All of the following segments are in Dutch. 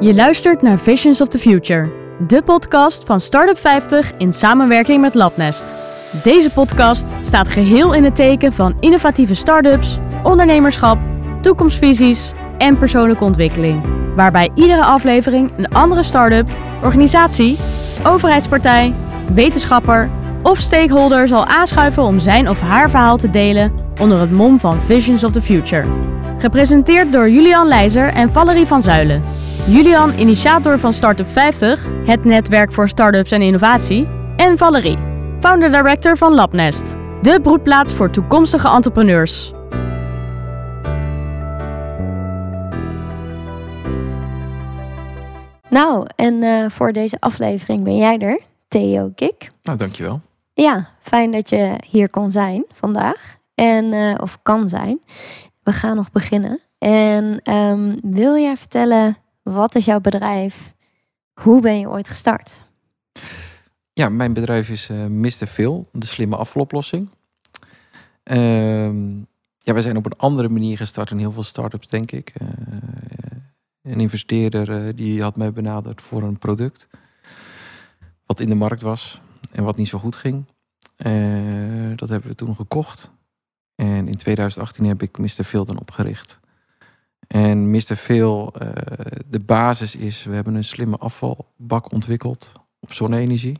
Je luistert naar Visions of the Future, de podcast van Startup 50 in samenwerking met Labnest. Deze podcast staat geheel in het teken van innovatieve startups, ondernemerschap, toekomstvisies en persoonlijke ontwikkeling. Waarbij iedere aflevering een andere start-up, organisatie, overheidspartij, wetenschapper of stakeholder zal aanschuiven om zijn of haar verhaal te delen onder het mom van Visions of the Future. Gepresenteerd door Julian Leijzer en Valerie van Zuilen. Julian, initiator van Startup 50, het netwerk voor startups en innovatie. En Valerie, founder-director van Labnest, de broedplaats voor toekomstige entrepreneurs. Nou, en uh, voor deze aflevering ben jij er, Theo Kik. Nou, dankjewel. Ja, fijn dat je hier kon zijn vandaag. En, uh, of kan zijn. We gaan nog beginnen. En um, wil jij vertellen, wat is jouw bedrijf? Hoe ben je ooit gestart? Ja, mijn bedrijf is uh, Mr. Phil, de slimme afvaloplossing. Uh, ja, wij zijn op een andere manier gestart dan heel veel startups, denk ik. Uh, een investeerder die had mij benaderd voor een product. Wat in de markt was en wat niet zo goed ging. dat hebben we toen gekocht. En in 2018 heb ik Mr. Phil dan opgericht. En Mr. Phil, uh, de basis is, we hebben een slimme afvalbak ontwikkeld op zonne-energie.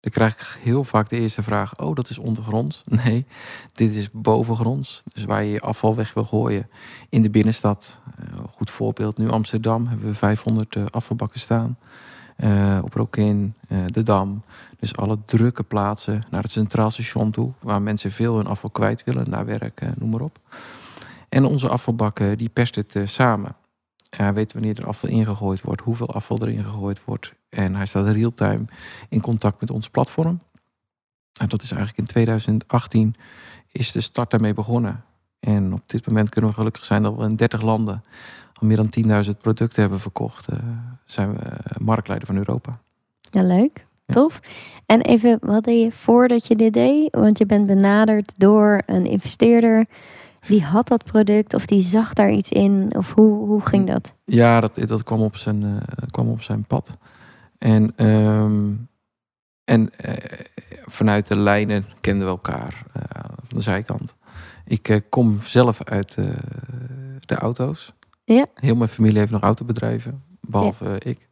Dan krijg ik heel vaak de eerste vraag, oh dat is ondergronds. Nee, dit is bovengronds. Dus waar je je afval weg wil gooien in de binnenstad. Uh, goed voorbeeld, nu Amsterdam hebben we 500 uh, afvalbakken staan. Op Rokin, de Dam. Dus alle drukke plaatsen naar het Centraal Station toe, waar mensen veel hun afval kwijt willen, naar werk, noem maar op. En onze afvalbakken, die perst het samen. Hij weet wanneer er afval ingegooid wordt, hoeveel afval erin gegooid wordt. En hij staat real-time in contact met ons platform. En dat is eigenlijk in 2018 is de start daarmee begonnen. En op dit moment kunnen we gelukkig zijn dat we in 30 landen al meer dan 10.000 producten hebben verkocht. Uh, zijn we marktleider van Europa. Ja, leuk. Ja. Tof. En even, wat deed je voordat je dit deed? Want je bent benaderd door een investeerder. Die had dat product of die zag daar iets in? Of hoe, hoe ging dat? Ja, dat, dat kwam, op zijn, uh, kwam op zijn pad. En, um, en uh, vanuit de lijnen kenden we elkaar uh, van de zijkant. Ik kom zelf uit de auto's. Ja. Heel mijn familie heeft nog autobedrijven, behalve ja. ik.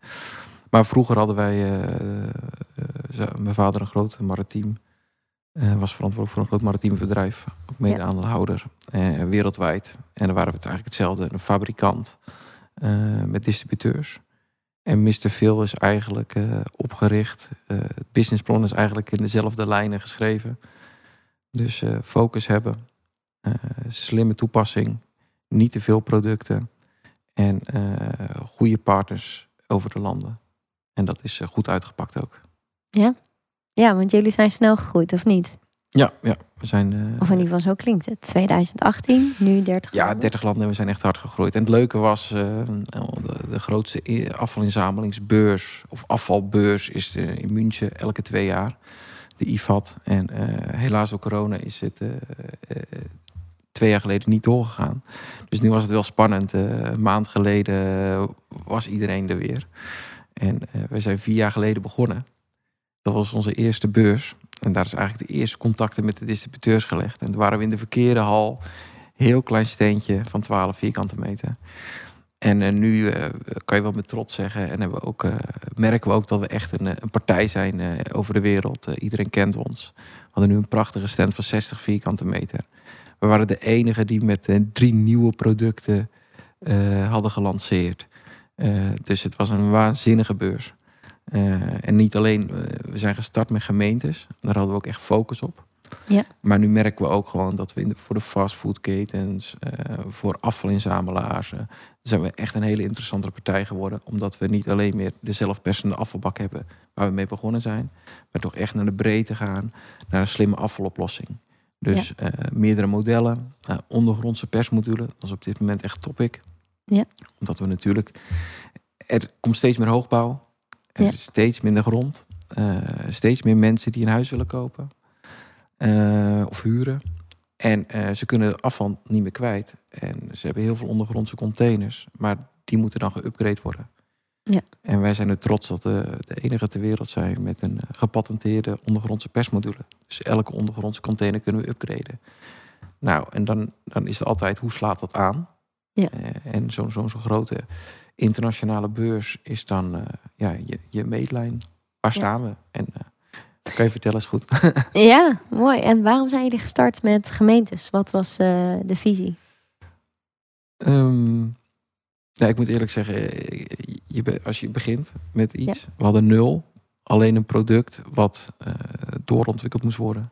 Maar vroeger hadden wij, mijn vader een groot maritiem was verantwoordelijk voor een groot maritiem bedrijf. Ook mede aandeelhouder. Uh, wereldwijd. En dan waren we het eigenlijk hetzelfde. Een fabrikant uh, met distributeurs. En Mr. Phil is eigenlijk opgericht. het businessplan is eigenlijk in dezelfde lijnen geschreven. Dus focus hebben. slimme toepassing. Niet te veel producten. En goede partners over de landen. En dat is goed uitgepakt ook. Ja, ja, want jullie zijn snel gegroeid, of niet? Ja, ja we zijn. Uh, of in ieder geval zo klinkt het. 2018, nu 30 ja, landen. 30 landen en we zijn echt hard gegroeid. En het leuke was, uh, de, de, grootste afvalinzamelingsbeurs of afvalbeurs is uh, in München elke twee jaar. De IFAT. En helaas door corona is het twee jaar geleden niet doorgegaan. Dus nu was het wel spannend. een maand geleden was iedereen er weer. En we zijn vier jaar geleden begonnen. Dat was onze eerste beurs. En daar is eigenlijk de eerste contacten met de distributeurs gelegd. En toen waren we in de verkeerde hal. Heel klein steentje van 12 vierkante meter. En uh, nu uh, kan je wel met trots zeggen. En hebben we ook, uh, merken we ook dat we echt een, een partij zijn over de wereld. iedereen kent ons. We hadden nu een prachtige stand van 60 vierkante meter. We waren de enige die met drie nieuwe producten hadden gelanceerd. dus het was een waanzinnige beurs. Uh, en niet alleen, uh, we zijn gestart met gemeentes. Daar hadden we ook echt focus op. Ja. Maar nu merken we ook gewoon dat we in de, voor de fastfoodketens, uh, voor afvalinzamelaars, zijn we echt een hele interessante partij geworden. Omdat we niet alleen meer de zelfpersende afvalbak hebben waar we mee begonnen zijn. Maar toch echt naar de breedte gaan, naar een slimme afvaloplossing. Dus ja. meerdere modellen, ondergrondse persmodulen, dat is op dit moment echt topic. Ja. Omdat we natuurlijk, er komt steeds meer hoogbouw. Er ja. is steeds minder grond. Uh, steeds meer mensen die een huis willen kopen. Uh, of huren. En uh, ze kunnen afval niet meer kwijt. En ze hebben heel veel ondergrondse containers. Maar die moeten dan geüpgrade worden. Ja. En wij zijn er trots dat we de enige ter wereld zijn met een eh, gepatenteerde ondergrondse persmodule. Dus elke ondergrondse container kunnen we upgraden. Nou, en dan, dan is het altijd hoe slaat dat aan? Ja. Eh, en zo'n zo'n zo'n grote internationale beurs is dan eh, ja, je, je meetlijn. Waar Ja. staan we? En eh, kan je vertellen, is goed. Ja, mooi. En waarom zijn jullie gestart met gemeentes? Wat was eh, de visie? Ja, ik moet eerlijk zeggen, je, be- als je begint met iets, we hadden nul, alleen een product wat doorontwikkeld moest worden.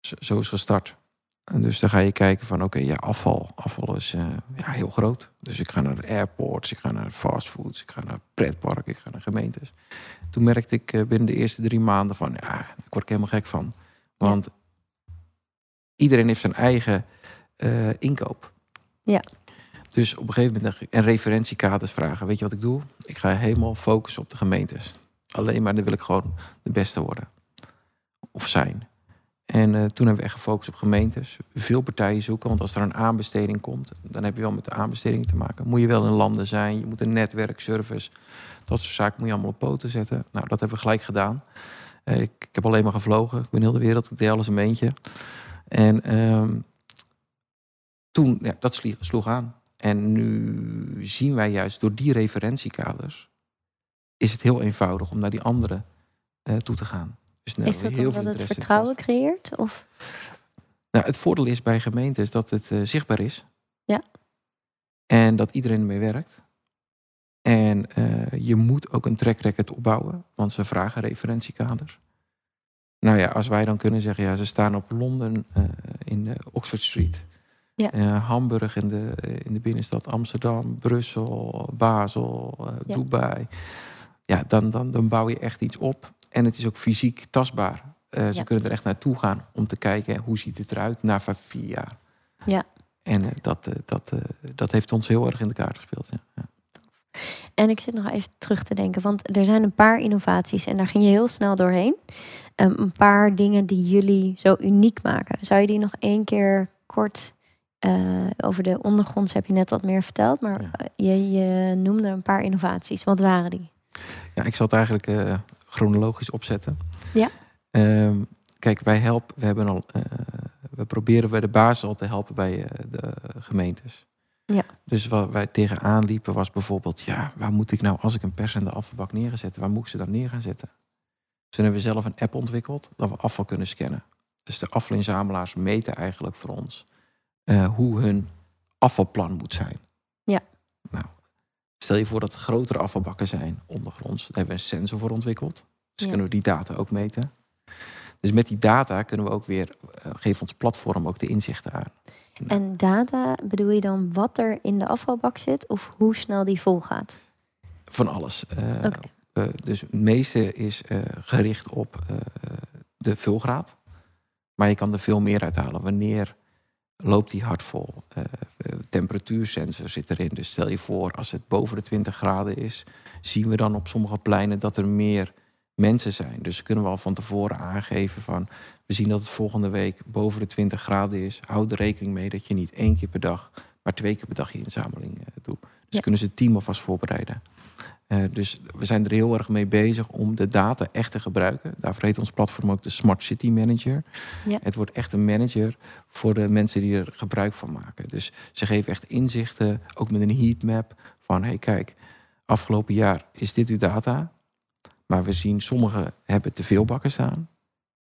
Zo, zo is gestart. En dus dan ga je kijken van, oké, ja, afval. Afval is eh, ja, heel groot. Dus ik ga naar airports, ik ga naar fastfoods, ik ga naar pretparken, ik ga naar gemeentes. Toen merkte ik eh, binnen de eerste drie maanden van, ja, daar word ik helemaal gek van. Want iedereen heeft zijn eigen eh, inkoop. Ja. Dus op een gegeven moment dacht ik, en referentiekaders vragen. Weet je wat ik doe? Ik ga helemaal focussen op de gemeentes. Alleen maar dan wil ik gewoon de beste worden. Of zijn. En eh, toen hebben we echt gefocust op gemeentes. Veel partijen zoeken, want als er een aanbesteding komt, dan heb je wel met de aanbesteding te maken. Moet je wel in landen zijn, je moet een netwerk, service, dat soort zaken moet je allemaal op poten zetten. Nou, dat hebben we gelijk gedaan. Eh, ik, ik heb alleen maar gevlogen, ik ben heel de wereld, ik deed alles een eentje. En ehm, toen, ja, dat sloeg aan. En nu zien wij juist door die referentiekaders, is het heel eenvoudig om naar die andere eh, toe te gaan. Dus dan Is dat heel omdat het vertrouwen creëert? Of? nou, het voordeel is bij gemeentes dat het eh, zichtbaar is. Ja. En dat iedereen ermee werkt. En eh, je moet ook een track record opbouwen, want ze vragen referentiekaders. Nou ja, als wij dan kunnen zeggen, ja, ze staan op Londen eh, in de Oxford Street. Ja. Hamburg in de, in de binnenstad Amsterdam, Brussel, Basel, Ja. Dubai. Ja, dan, dan, dan bouw je echt iets op. En het is ook fysiek tastbaar. Eh, ze Ja. kunnen er echt naartoe gaan om te kijken hoe ziet het eruit na vier jaar. Ja. En eh, dat, eh, dat, dat heeft ons heel erg in de kaart gespeeld. Ja. Ja. En ik zit nog even terug te denken, want er zijn een paar innovaties en daar ging je heel snel doorheen. Ehm, een paar dingen die jullie zo uniek maken. Zou je die nog één keer kort over de ondergronds heb je net wat meer verteld, maar Ja. je, je noemde een paar innovaties. Wat waren die? Ja, ik zal het eigenlijk eh, chronologisch opzetten. Ja. Ehm, kijk, wij helpen, we hebben al, eh, we proberen bij de basis al te helpen bij eh, de gemeentes. Ja. Dus wat wij tegenaan liepen was bijvoorbeeld, ja, waar moet ik nou als ik een pers in de afvalbak neer ga zetten, waar moet ik ze dan neer gaan zetten? Dus toen hebben we zelf een app ontwikkeld dat we afval kunnen scannen. Dus de afvalinzamelaars meten eigenlijk voor ons hoe hun afvalplan moet zijn. Stel je voor dat er grotere afvalbakken zijn ondergronds. Daar hebben we een sensor voor ontwikkeld. Dus Ja. kunnen we die data ook meten. Dus met die data kunnen we ook weer, uh, geeft ons platform ook de inzichten aan. En data, bedoel je dan wat er in de afvalbak zit of hoe snel die vol gaat? Van alles. Eh, eh, dus het meeste is eh, gericht op eh, de vulgraad. Maar je kan er veel meer uithalen. Wanneer loopt die hard vol? Eh, eh, temperatuursensor zit erin. Dus stel je voor, als het boven de 20 graden is, zien we dan op sommige pleinen dat er meer mensen zijn. Dus kunnen we al van tevoren aangeven van, we zien dat het volgende week boven de 20 graden is. Houd er rekening mee dat je niet één keer per dag, maar twee keer per dag je inzameling eh, doet. Dus Ja. kunnen ze het team alvast voorbereiden. Eh, dus we zijn er heel erg mee bezig om de data echt te gebruiken. Daarvoor heet ons platform ook de Smart City Manager. Ja. Het wordt echt een manager voor de mensen die er gebruik van maken. Dus ze geven echt inzichten, ook met een heatmap. Van hey, kijk, afgelopen jaar is dit uw data. Maar we zien sommigen hebben te veel bakken staan.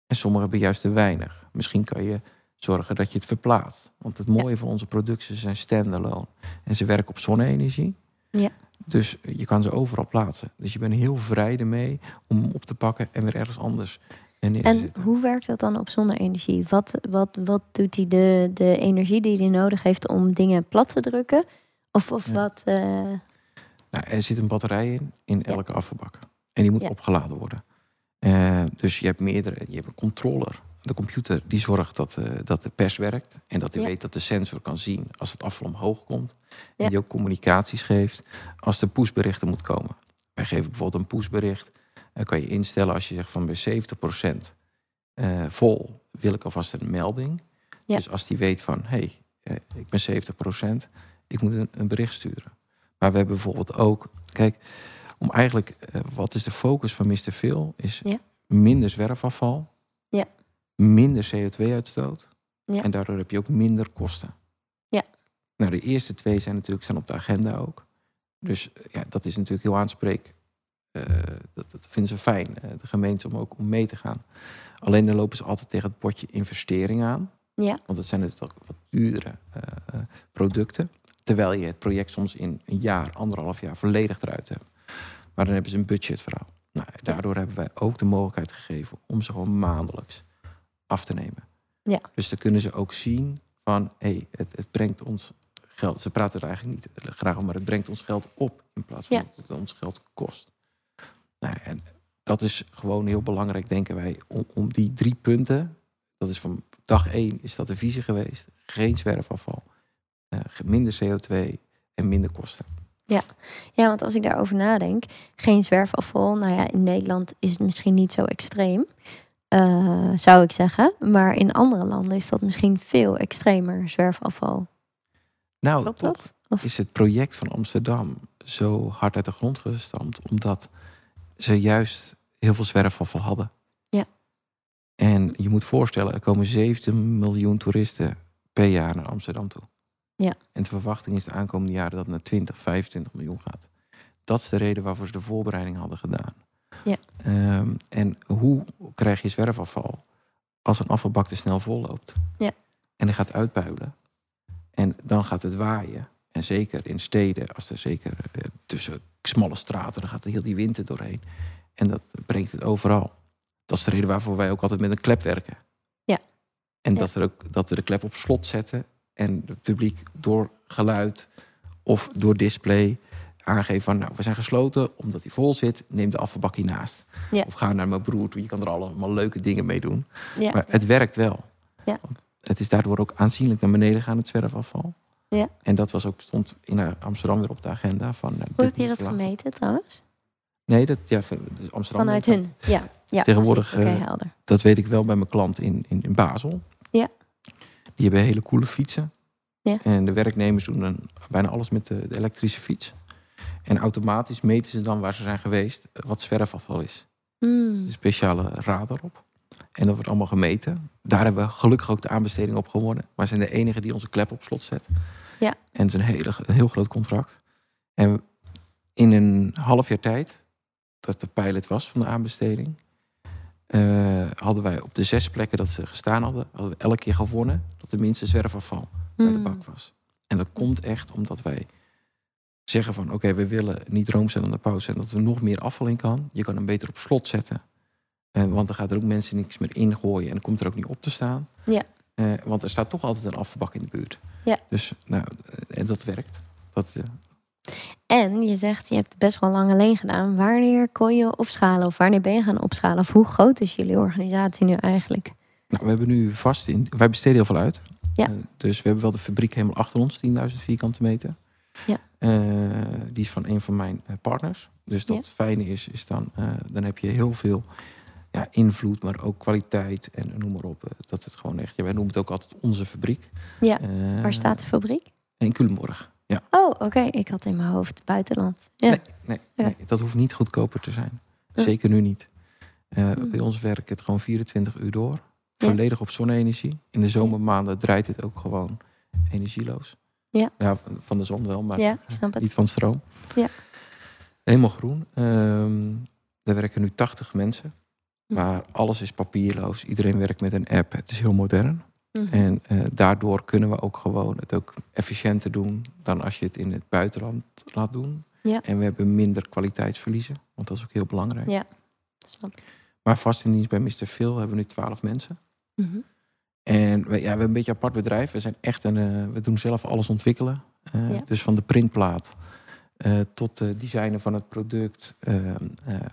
En sommigen hebben juist te weinig. Misschien kan je zorgen dat je het verplaatst. Want het mooie van onze producten zijn standalone. En ze werken op zonne-energie. Ja. Dus je kan ze overal plaatsen. Dus je bent heel vrij ermee om hem op te pakken en weer ergens anders neer te En zetten. hoe werkt dat dan op zonne-energie? Wat, wat, wat doet hij de, de energie die hij nodig heeft om dingen plat te drukken? Of, of Ja. wat? eh, Nou, er zit een batterij in, in Ja. elke afvalbak. En die moet Ja. opgeladen worden. Eh, dus je hebt meerdere, je hebt een controller. De computer die zorgt dat, eh, dat de pers werkt. En dat hij Ja. weet dat de sensor kan zien als het afval omhoog komt. En die ook communicaties geeft als er pushberichten moet komen. Wij geven bijvoorbeeld een pushbericht. Dan kan je instellen als je zegt van bij 70% eh, vol wil ik alvast een melding. Ja. Dus als die weet van hé, hey, eh, ik ben 70%, ik moet een, een bericht sturen. Maar we hebben bijvoorbeeld ook, kijk, om eigenlijk, eh, wat is de focus van Mr. Phil? Is minder zwerfafval. Minder CO2-uitstoot. Ja. En daardoor heb je ook minder kosten. Ja. Nou, de eerste twee zijn natuurlijk staan op de agenda ook. Dus eh, ja, dat is natuurlijk heel aanspreek. Eh, dat, dat vinden ze fijn, eh, de gemeente, om ook om mee te gaan. Alleen dan lopen ze altijd tegen het potje investering aan. Ja. Want het zijn natuurlijk wat duurdere producten. Terwijl je het project soms in een jaar, anderhalf jaar volledig eruit hebt. Maar dan hebben ze een budgetverhaal. Nou, daardoor hebben wij ook de mogelijkheid gegeven om ze gewoon maandelijks af te nemen. Ja. Dus dan kunnen ze ook zien van, hé, hey, het, het brengt ons geld. Ze praten er eigenlijk niet graag om, maar het brengt ons geld op in plaats van Ja. dat het ons geld kost. Nou, en dat is gewoon heel belangrijk, denken wij, om, om die drie punten. Dat is van dag één is dat de visie geweest. Geen zwerfafval, eh, minder CO2 en minder kosten. Ja, want als ik daarover nadenk, geen zwerfafval. Nou ja, in Nederland is het misschien niet zo extreem, eh, zou ik zeggen. Maar in andere landen is dat misschien veel extremer, zwerfafval. Nou, Klopt dat? Of- is het project van Amsterdam zo hard uit de grond gestampt, omdat ze juist heel veel zwerfafval hadden. Ja. En je moet voorstellen, er komen 17 miljoen toeristen per jaar naar Amsterdam toe. Ja. En de verwachting is de aankomende jaren dat het naar 20, 25 miljoen gaat. Dat is de reden waarvoor ze de voorbereiding hadden gedaan. Ja. Ehm, en hoe krijg je zwerfafval als een afvalbak te snel volloopt? Ja. En die gaat uitbuilen. En dan gaat het waaien. En zeker in steden, als er zeker eh, tussen smalle straten, dan gaat er heel die wind er doorheen. En dat brengt het overal. Dat is de reden waarvoor wij ook altijd met een klep werken. Ja. En Ja. dat, er ook, dat we de klep op slot zetten en het publiek door geluid of door display aangeven van nou, we zijn gesloten omdat hij vol zit, neem de afvalbak hiernaast. Ja. Of ga naar mijn broer toe, je kan er allemaal leuke dingen mee doen. Ja, Maar het werkt wel. Ja. Het is daardoor ook aanzienlijk naar beneden gaan, het zwerfafval. Ja. En dat was ook, stond in Amsterdam weer op de agenda. Van, nou, Hoe heb je dat gemeten trouwens? Nee, dat, ja, dus Amsterdam. Vanuit dat- hun? Ja, ja Tegenwoordig, precies. Eh, helder. Dat weet ik wel bij mijn klant in, in, in Basel. Ja. Die hebben hele coole fietsen. Ja. En de werknemers doen dan bijna alles met de, de elektrische fiets. En automatisch meten ze dan waar ze zijn geweest wat zwerfafval is. Hmm. een speciale radar op. En dat wordt allemaal gemeten. Daar hebben we gelukkig ook de aanbesteding op gewonnen. Maar zijn de enige die onze klep op slot zet. Ja. En het is een, hele, een heel groot contract. En in een half jaar tijd, dat de pilot was van de aanbesteding, eh, hadden wij op de zes plekken dat ze gestaan hadden, hadden we elke keer gewonnen dat de minste zwerfafval bij de Hmm. bak was. En dat komt echt omdat wij zeggen van oké, we willen niet roomstellende pauze en dat er nog meer afval in kan. Je kan hem beter op slot zetten. Eh, want dan gaat er ook mensen niks meer ingooien en dan komt er ook niet op te staan. Ja. Eh, want er staat toch altijd een afvalbak in de buurt. Ja. Dus nou, eh, en dat werkt. Dat, eh, En je zegt, je hebt best wel lang alleen gedaan. Wanneer kon je opschalen? Of wanneer ben je gaan opschalen? Of hoe groot is jullie organisatie nu eigenlijk? nou, we hebben nu vast in. Wij besteden heel veel uit. Ja. Dus we hebben wel de fabriek helemaal achter ons, 10.000 vierkante meter. Ja. Eh, die is van een van mijn eh, partners. Dus dat Ja. fijne is, is dan, eh, dan heb je heel veel ja, invloed, maar ook kwaliteit en noem maar op. dat het gewoon echt, ja, wij noemen het ook altijd onze fabriek. Ja, Waar staat de fabriek? In Culemborg. Ja. Oh, oké. Ik had in mijn hoofd buitenland. Ja. Nee, nee, dat hoeft niet goedkoper te zijn. Zeker nu niet. Hmm. Bij ons werkt het gewoon 24 uur door. Ja. Volledig op zonne-energie. In de zomermaanden draait het ook gewoon energieloos. Ja. ja van- de zon wel, maar Ja, niet van stroom. Ja. Helemaal groen. Ehm er werken nu 80 mensen. Hm. Maar alles is papierloos. Iedereen werkt met een app. Het is heel modern. Mhm. En eh, daardoor kunnen we ook gewoon het ook efficiënter doen dan als je het in het buitenland laat doen. Ja. En we hebben minder kwaliteitsverliezen, want dat is ook heel belangrijk. Ja. Snap. Maar vast in dienst bij Mr. Phil hebben we nu 12 mensen. Mhm. En we, ja, we hebben een beetje een apart bedrijf. We zijn echt een, eh, we doen zelf alles ontwikkelen. Eh, Ja. Dus van de printplaat eh, tot het designen van het product.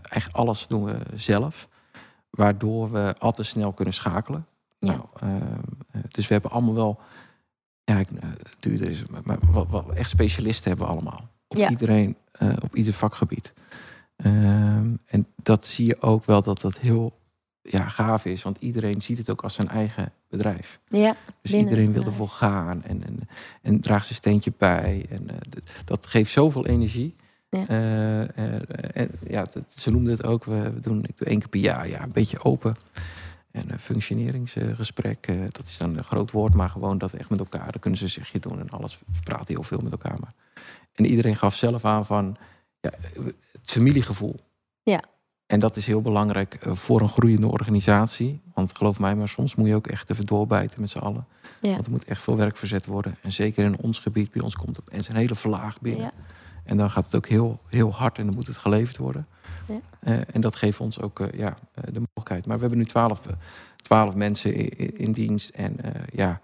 echt alles doen we zelf. Waardoor we altijd snel kunnen schakelen. Ja. Nou, dus we hebben allemaal wel, ja, ik, duurder is het, maar, wat, wat, echt specialisten hebben we allemaal. Op Ja. iedereen, op ieder vakgebied. Ehm, en dat zie je ook wel dat dat heel ja, gaaf is. Want iedereen ziet het ook als zijn eigen bedrijf. Ja, Dus binnen iedereen wil ervoor gaan en, en, en draagt zijn steentje bij. En eh, dat geeft zoveel energie. Ja. Eh, eh, en ja, dat, ze noemden het ook, we, we doen, ik doe één keer per jaar ja, een beetje open. En een functioneringsgesprek, dat is dan een groot woord, maar gewoon dat we echt met elkaar, dan kunnen ze zegje doen en alles. Praten heel veel met elkaar. Maar. En iedereen gaf zelf aan van ja, het familiegevoel. Ja. En dat is heel belangrijk eh, voor een groeiende organisatie. Want geloof mij, maar soms moet je ook echt even doorbijten met z'n allen. Ja. Want er moet echt veel werk verzet worden. En zeker in ons gebied, bij ons komt het en een hele vlaag binnen. Ja. En dan gaat het ook heel, heel hard en dan moet het geleverd worden. Ja. Eh, en dat geeft ons ook eh, ja, de mogelijkheid. Maar we hebben nu twaalf, twaalf mensen in, dienst. En ja,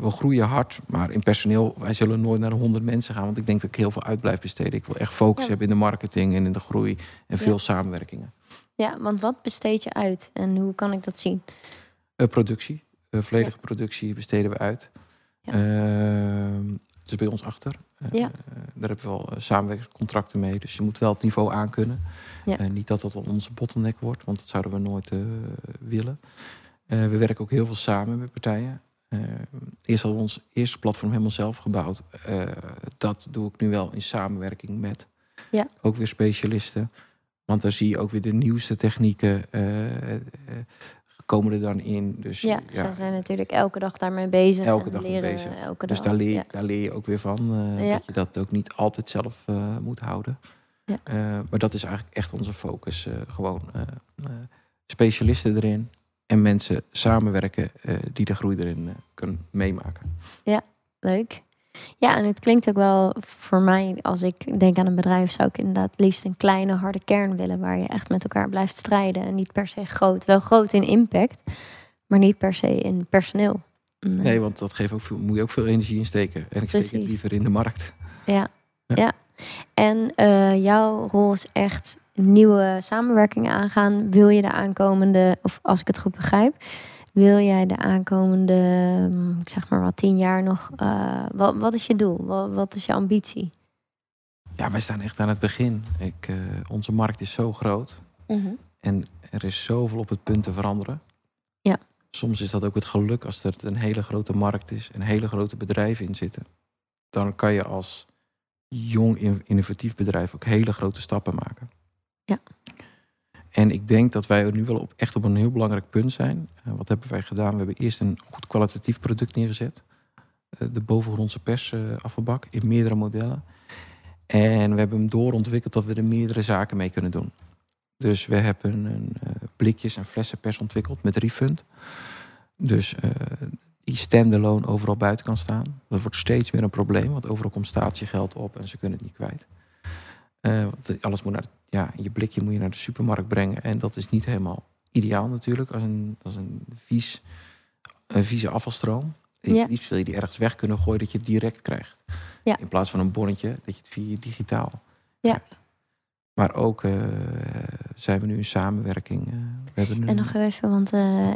we groeien hard. Maar in personeel, wij zullen nooit naar de 100 mensen gaan. Want ik denk dat ik heel veel uit blijf besteden. Ik wil echt focus Ja. hebben in de marketing en in de groei. En veel samenwerkingen. ja, want wat besteed je uit en hoe kan ik dat zien? Eh, productie, eh, volledige productie besteden we uit. Ja. Ehm, het is bij ons achter. Eh, Ja. eh, daar hebben we wel eh, samenwerkingscontracten mee. Dus je moet wel het niveau aankunnen. Ja. Eh, niet dat dat onze bottleneck wordt, want dat zouden we nooit eh, willen. Eh, we werken ook heel veel samen met partijen. Eh, eerst hadden we ons eerste platform helemaal zelf gebouwd. Eh, dat doe ik nu wel in samenwerking met Ja. ook weer specialisten. Want daar zie je ook weer de nieuwste technieken eh, komen er dan in. Dus Ja, zij zijn natuurlijk elke dag daarmee bezig. Elke en dag leren bezig. Elke Dus dag. daar leer, ja. daar leer je ook weer van. Ja. Dat je dat ook niet altijd zelf moet houden. Ja. Maar dat is eigenlijk echt onze focus. gewoon specialisten erin. En mensen samenwerken eh, die de groei erin eh, kunnen meemaken. Leuk. Ja, en het klinkt ook wel voor mij, als ik denk aan een bedrijf, zou ik inderdaad liefst een kleine, harde kern willen. Waar je echt met elkaar blijft strijden. En niet per se groot. Wel groot in impact, maar niet per se in personeel. Nee. Nee, want dat geeft ook veel, moet je ook veel energie in steken. En ik steek het liever in de markt. Ja, Ja. ja. En eh, jouw rol is echt nieuwe samenwerkingen aangaan. Wil je de aankomende, of als ik het goed begrijp, wil jij de aankomende, hm, ik zeg maar wat, tien jaar nog, eh, wat, wat is je doel? Wat, wat is je ambitie? Ja, wij staan echt aan het begin. Ik, eh, onze markt is zo groot. En er is zoveel op het punt te veranderen. Ja. Soms is dat ook het geluk als er een hele grote markt is en hele grote bedrijven in zitten. Dan kan je als jong in- innovatief bedrijf ook hele grote stappen maken. Ja. En ik denk dat wij nu wel op, echt op een heel belangrijk punt zijn. Eh, wat hebben wij gedaan? We hebben eerst een goed kwalitatief product neergezet. Eh, de bovengrondse pers eh, in meerdere modellen. En we hebben hem doorontwikkeld dat we er meerdere zaken mee kunnen doen. Dus we hebben een blikjes en flessenpers ontwikkeld met refund. Dus die standalone overal buiten kan staan. Dat wordt steeds meer een probleem, want overal komt statiegeld op en ze kunnen het niet kwijt. Eh, want alles moet naar, ja, je blikje moet je naar de supermarkt brengen en dat is niet helemaal ideaal natuurlijk. Als een, als een, vies, een vieze afvalstroom. Ja. Liefst wil je die ergens weg kunnen gooien dat je het direct krijgt. Ja. In plaats van een bonnetje, dat je het via digitaal Ja. krijgt. Maar ook eh, zijn we nu in samenwerking. eh, we hebben En nog even, want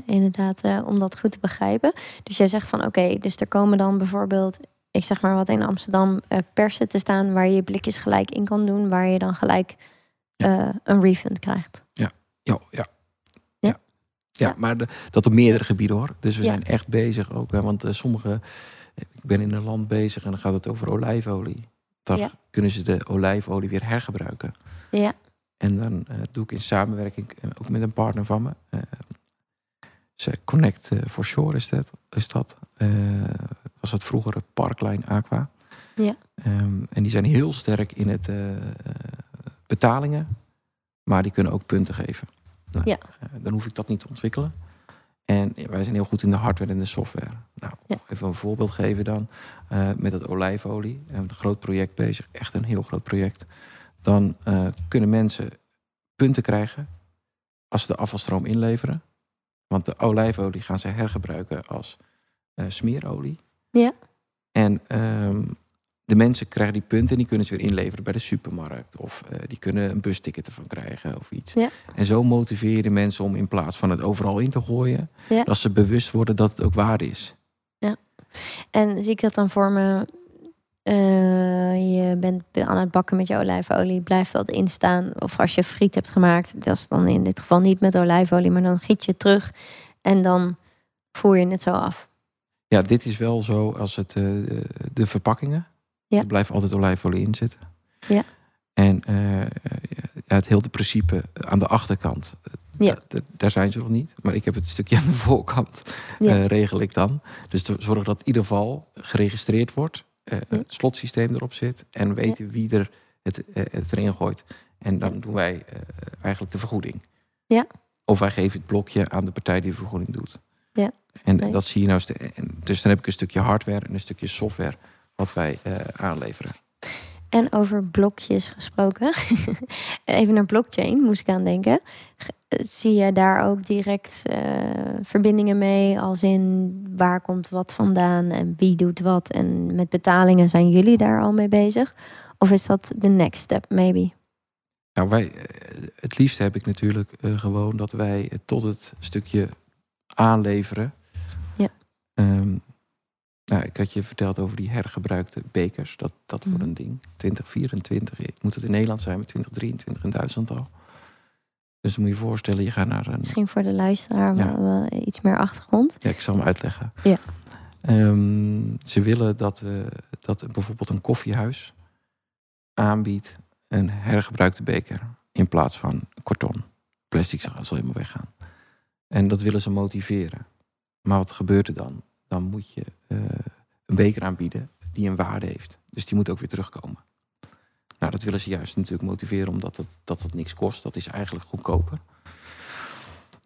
inderdaad, om dat goed te begrijpen. Dus jij zegt van oké, dus er komen dan bijvoorbeeld, ik zeg maar wat in Amsterdam, eh, persen te staan waar je je blikjes gelijk in kan doen, waar je dan gelijk eh, een refund krijgt. Ja, ja. Ja. Ja, ja maar de- dat op meerdere gebieden hoor. Dus we zijn echt bezig ook. Hè, want eh, sommige, ik ben in een land bezig en dan gaat het over olijfolie. Dan kunnen ze de olijfolie weer hergebruiken. Ja. En dan doe ik in samenwerking ook met een partner van me. Connect eh, for Shore is dat. Is dat. Eh, was het vroegere Parkline Aqua. Ja. Ehm, en die zijn heel sterk in het eh, betalingen. Maar die kunnen ook punten geven. Nou, Ja. dan hoef ik dat niet te ontwikkelen. En wij zijn heel goed in de hardware en de software. Nou, Ja. even een voorbeeld geven dan. met het olijfolie. We hebben een groot project bezig. Echt een heel groot project. Dan kunnen mensen punten krijgen als ze de afvalstroom inleveren. Want de olijfolie gaan ze hergebruiken als eh, smeerolie. Ja. En ehm, de mensen krijgen die punten en die kunnen ze weer inleveren bij de supermarkt. Of eh, die kunnen een busticket ervan krijgen of iets. Ja. En zo motiveer je de mensen om in plaats van het overal in te gooien... Ja. dat ze bewust worden dat het ook waarde is. En zie ik dat dan voor me, eh, je bent aan het bakken met je olijfolie, blijft dat instaan. Of als je friet hebt gemaakt, dat is dan in dit geval niet met olijfolie, maar dan giet je terug. En dan voer je het zo af? Ja, dit is wel zo als het eh, de verpakkingen. Ja. Er blijft altijd olijfolie in zitten. Ja. En ja, het hele principe aan de achterkant, Ja. da- da- daar zijn ze nog niet. Maar ik heb het stukje aan de voorkant, Ja. regel ik dan. Dus zorg dat in ieder geval geregistreerd wordt. Eh. Het slotsysteem erop zit. En weten wie er het, eh, het erin gooit. En dan doen wij eh, eigenlijk de vergoeding. Ja. Of wij geven het blokje aan de partij die de vergoeding doet. Ja. En Nee. dat zie je nou. Dus dan heb ik een stukje hardware en een stukje software wat wij aanleveren. En over blokjes gesproken. Even naar blockchain moest ik aan denken. Eh, Zie je daar ook direct eh, verbindingen mee? Als in waar komt wat vandaan en wie doet wat? En met betalingen zijn jullie daar al mee bezig? Of is dat de next step, maybe? Nou, wij, eh, het liefst heb ik natuurlijk gewoon dat wij het tot het stukje aanleveren. Ja. Ehm, nou, ik had je verteld over die hergebruikte bekers. Dat, dat wordt Mhm. een ding. 2024. Ik moet het in Nederland zijn met 2023 in Duitsland al. Dus dan moet je je voorstellen, je gaat naar een Misschien voor de luisteraar Ja. wel, wel iets meer achtergrond. Ja, ik zal hem uitleggen. Ja. Ehm, ze willen dat, we, dat bijvoorbeeld een koffiehuis aanbiedt een hergebruikte beker in plaats van karton. Plastic zal helemaal weggaan. En dat willen ze motiveren. Maar wat gebeurt er dan? Dan moet je eh, een beker aanbieden die een waarde heeft. Dus die moet ook weer terugkomen. Nou, dat willen ze juist natuurlijk motiveren omdat het, dat het niks kost. Dat is eigenlijk goedkoper.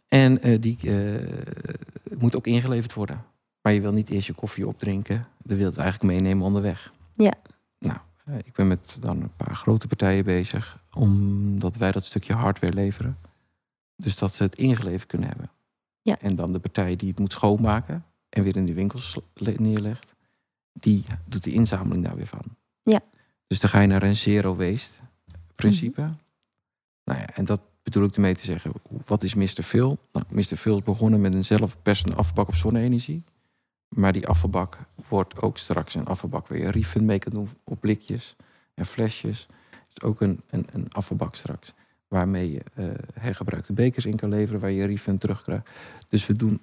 En eh, die eh, moet ook ingeleverd worden. Maar je wil niet eerst je koffie opdrinken. Je wilt het eigenlijk meenemen onderweg. Ja. Nou, ik ben met dan een paar grote partijen bezig. Omdat wij dat stukje hardware leveren. Dus dat ze het ingeleverd kunnen hebben. Ja. En dan de partij die het moet schoonmaken. En weer in de winkels le- neerlegt. Die doet de inzameling daar weer van. Ja. Dus dan ga je naar een zero waste principe. Nou ja, en dat bedoel ik ermee te zeggen. Wat is Mr. Phil? Nou, Mr. Phil is begonnen met een zelfpersende afvalbak op zonne-energie. Maar die afvalbak wordt ook straks een afvalbak waar je refund mee kan doen op blikjes en flesjes. is ook een, een, een afvalbak straks. Waarmee je eh, hergebruikte bekers in kan leveren, waar je refund terugkrijgt. Dus we doen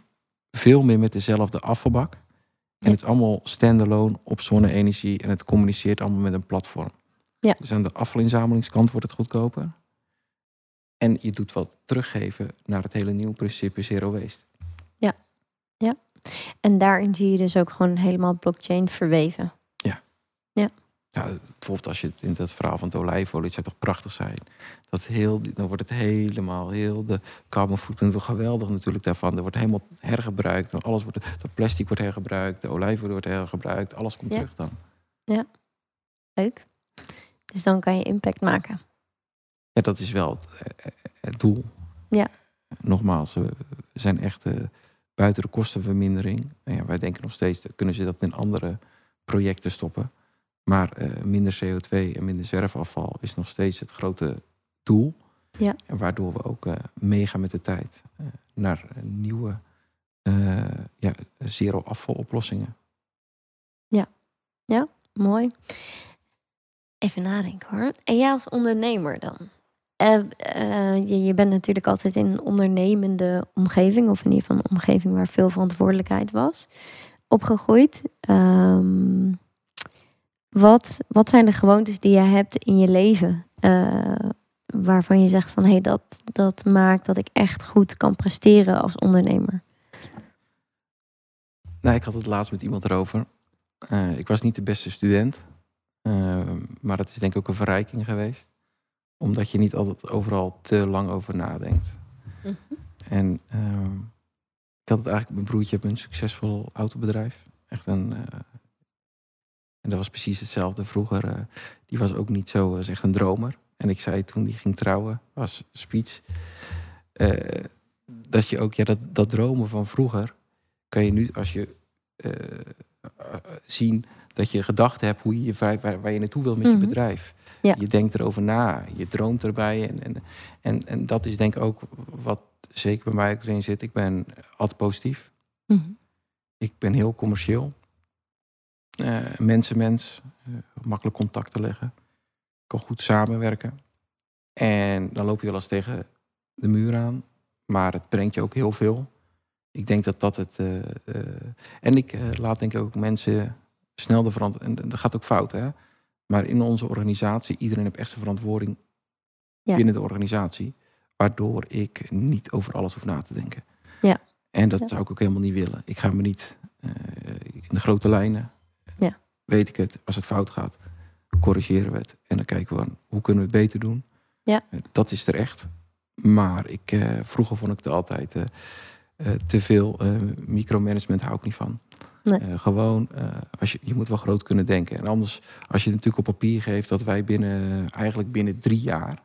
veel meer met dezelfde afvalbak. En Ja. het is allemaal standalone op zonne-energie en het communiceert allemaal met een platform. Ja. Dus aan de afvalinzamelingskant wordt het goedkoper. En je doet wat teruggeven naar het hele nieuwe principe zero waste. En daarin zie je dus ook gewoon helemaal blockchain verweven. Ja, bijvoorbeeld als je het in dat verhaal van het olijfolie, het zou toch prachtig zijn. Dat heel, dan wordt het helemaal, heel de carbon footprint wordt geweldig natuurlijk daarvan. Er wordt helemaal hergebruikt. Alles wordt, de plastic wordt hergebruikt, de olijfolie wordt hergebruikt. Alles komt Ja. terug dan. Leuk. Dus dan kan je impact maken. Ja, dat is wel het, het doel. Ja. Nogmaals, we zijn echt eh, buiten de kostenvermindering. En ja, wij denken nog steeds, dat kunnen ze dat in andere projecten stoppen. Maar eh, minder CO2 en minder zwerfafval is nog steeds het grote doel. Ja. En waardoor we ook eh, meegaan met de tijd eh, naar nieuwe ja, zero afval oplossingen. Mooi. Even nadenken hoor. En jij als ondernemer dan? Je, je bent natuurlijk altijd in een ondernemende omgeving, of in ieder geval een omgeving waar veel verantwoordelijkheid was, opgegroeid. Ehm, wat, wat zijn de gewoontes die je hebt in je leven eh, waarvan je zegt van hé, hey, dat, dat maakt dat ik echt goed kan presteren als ondernemer? Nou, ik had het laatst met iemand erover. Eh, ik was niet de beste student. eh, maar dat is denk ik ook een verrijking geweest. Omdat je niet altijd overal te lang over nadenkt. En ehm, ik had het eigenlijk, mijn broertje heeft een succesvol autobedrijf. Echt een. Eh, en dat was precies hetzelfde vroeger. eh, die was ook niet zo, was echt een dromer. En ik zei toen die ging trouwen, was speech. eh, dat je ook, ja, dat, dat dromen van vroeger, kan je nu als je eh, eh, zien dat je gedacht hebt hoe je, je vrij- waar, waar je naartoe wil met Mhm. je bedrijf. Ja. Je denkt erover na, je droomt erbij. En, en, en, en dat is denk ik ook wat zeker bij mij ook erin zit. Ik ben altijd positief. Mhm. Ik ben heel commercieel. Eh mensenmens. eh, makkelijk contact te leggen. Kan goed samenwerken. En dan loop je wel eens tegen de muur aan. Maar het brengt je ook heel veel. Ik denk dat dat het. eh, eh, en ik eh, laat denk ik ook mensen snel de verantwoording. En dat gaat ook fout, hè? Maar in onze organisatie, iedereen heeft echt zijn verantwoording Ja. binnen de organisatie. Waardoor ik niet over alles hoef na te denken. Ja. En dat Ja. zou ik ook helemaal niet willen. Ik ga me niet eh, in de grote lijnen. Weet ik het, als het fout gaat, corrigeren we het. En dan kijken we aan hoe kunnen we het beter doen. Ja. Eh, dat is er echt. Maar ik, eh, vroeger vond ik het altijd eh, te veel. eh, micromanagement hou ik niet van. Nee. Gewoon, als je, je moet wel groot kunnen denken. En anders, als je het natuurlijk op papier geeft dat wij binnen, eigenlijk binnen drie jaar,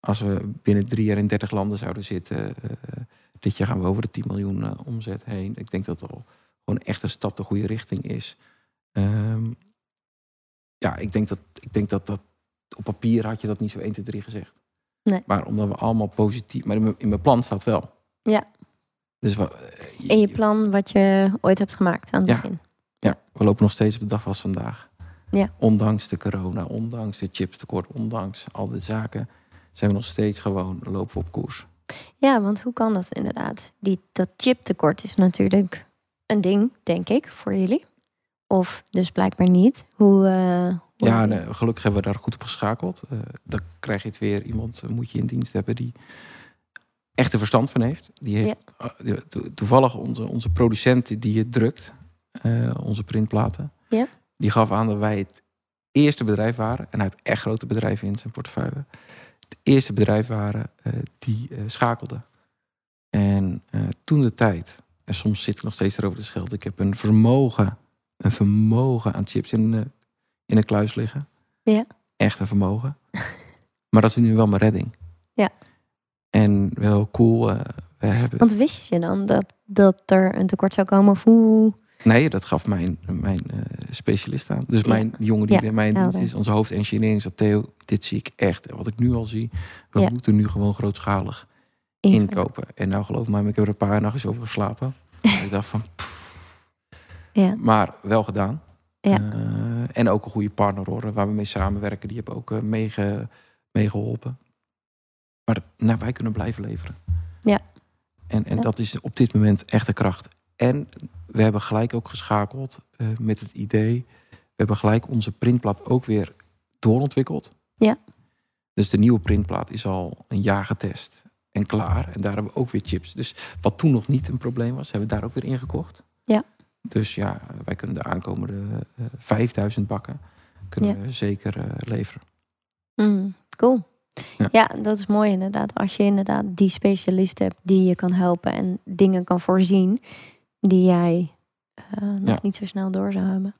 als we binnen drie jaar in 30 landen zouden zitten, dit jaar gaan we over de 10 miljoen omzet heen. Ik denk dat dat al gewoon echt een stap de goede richting is. Ehm, ja, ik denk, dat, ik denk dat dat op papier had je dat niet zo 1, 2, 3 gezegd. Nee. Maar omdat we allemaal positief. Maar in mijn, plan staat wel. Ja. Dus In je plan wat je ooit hebt gemaakt aan het Ja. begin. Ja, we lopen nog steeds op de dag als vandaag. Ja. Ondanks de corona, ondanks de chipstekort, ondanks al die zaken, zijn we nog steeds gewoon lopen op koers. Ja, want hoe kan dat inderdaad? Die, dat chiptekort is natuurlijk een ding, denk ik, voor jullie. Of dus blijkbaar niet. Hoe, eh, hoe Ja, nee, gelukkig hebben we daar goed op geschakeld. Eh, dan krijg je het weer. Iemand eh, moet je in dienst hebben die echt er verstand van heeft. Die heeft to- toevallig onze, onze producent die het drukt, onze printplaten. Ja. Die gaf aan dat wij het eerste bedrijf waren. En hij heeft echt grote bedrijven in zijn portefeuille. Het eerste bedrijf waren die schakelde. En toen de tijd, en soms zit ik nog steeds erover te schelden. Ik heb een vermogen, een vermogen aan chips in, eh, in een kluis liggen. Ja. Echt een vermogen. maar dat is nu wel mijn redding. Ja. En wel cool. eh, we hebben... Want wist je dan dat, dat er een tekort zou komen? Of hoe? Nee, dat gaf mijn, mijn eh, specialist aan. Dus Ja. mijn jongen die Ja, bij mij in dienst is, onze hoofdengineering, zegt Theo, dit zie ik echt. Wat ik nu al zie, we Ja. moeten nu gewoon grootschalig inkopen. En nou geloof me, ik heb er een paar nachtjes over geslapen. En ik dacht van, pff. Ja. maar wel gedaan. Ja. Eh, en ook een goede partner hoor, waar we mee samenwerken. Die hebben ook eh, meege- meegeholpen. Maar nou, wij kunnen blijven leveren. Ja. En, en Ja. dat is op dit moment echt de kracht. En we hebben gelijk ook geschakeld eh, met het idee. We hebben gelijk onze printplaat ook weer doorontwikkeld. Ja. Dus de nieuwe printplaat is al een jaar getest en klaar. En daar hebben we ook weer chips. Dus wat toen nog niet een probleem was, hebben we daar ook weer ingekocht. Ja. Dus ja, wij kunnen de aankomende eh 5000 bakken kunnen we zeker eh, leveren. Mm, cool. Ja. Ja. dat is mooi inderdaad. Als je inderdaad die specialist hebt die je kan helpen en dingen kan voorzien die jij eh, nog Ja. niet zo snel door zou hebben.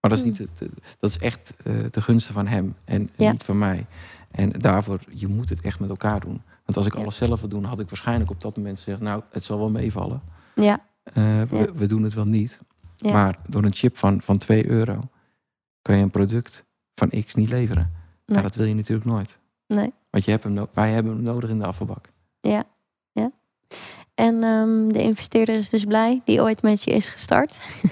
Maar dat is, niet het, eh, dat is echt eh de gunsten van hem en Ja. niet van mij. En daarvoor, je moet het echt met elkaar doen. Want als ik alles zelf wil doen, had ik waarschijnlijk op dat moment gezegd... nou, het zal wel meevallen. Ja, Eh, we, Ja. we doen het wel niet. Ja. Maar door een chip van, van 2 euro kan je een product van X niet leveren. Nee. Nou, dat wil je natuurlijk nooit. nee. Want je hebt hem no- wij hebben hem nodig in de afvalbak. Ja, ja. En ehm, de investeerder is dus blij die ooit met je is gestart.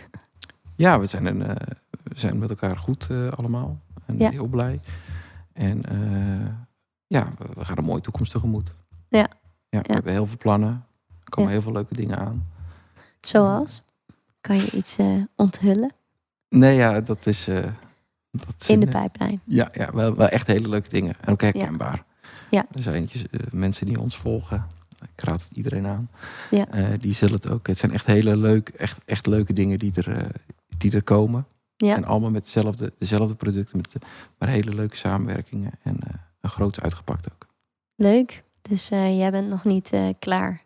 Ja, we zijn, een, eh, we zijn met elkaar goed eh, allemaal. En Ja. heel blij. En ja, we, we gaan een mooie toekomst tegemoet. Ja. ja we hebben heel veel plannen. Er komen heel veel leuke dingen aan. Zoals? Kan je iets eh, onthullen Nee, ja, dat is... eh, dat in zijn, de eh, pijplijn? Ja, ja wel, wel echt hele leuke dingen. En ook herkenbaar. Ja. Er zijn mensen die ons volgen. Ik raad het iedereen aan. Ja. Die zullen het ook. Het zijn echt hele leuke, echt, echt leuke dingen die er, die er komen. Ja. En allemaal met hetzelfde, dezelfde producten. Met de, maar hele leuke samenwerkingen. En een groots uitgepakt ook. Leuk. Dus jij bent nog niet klaar.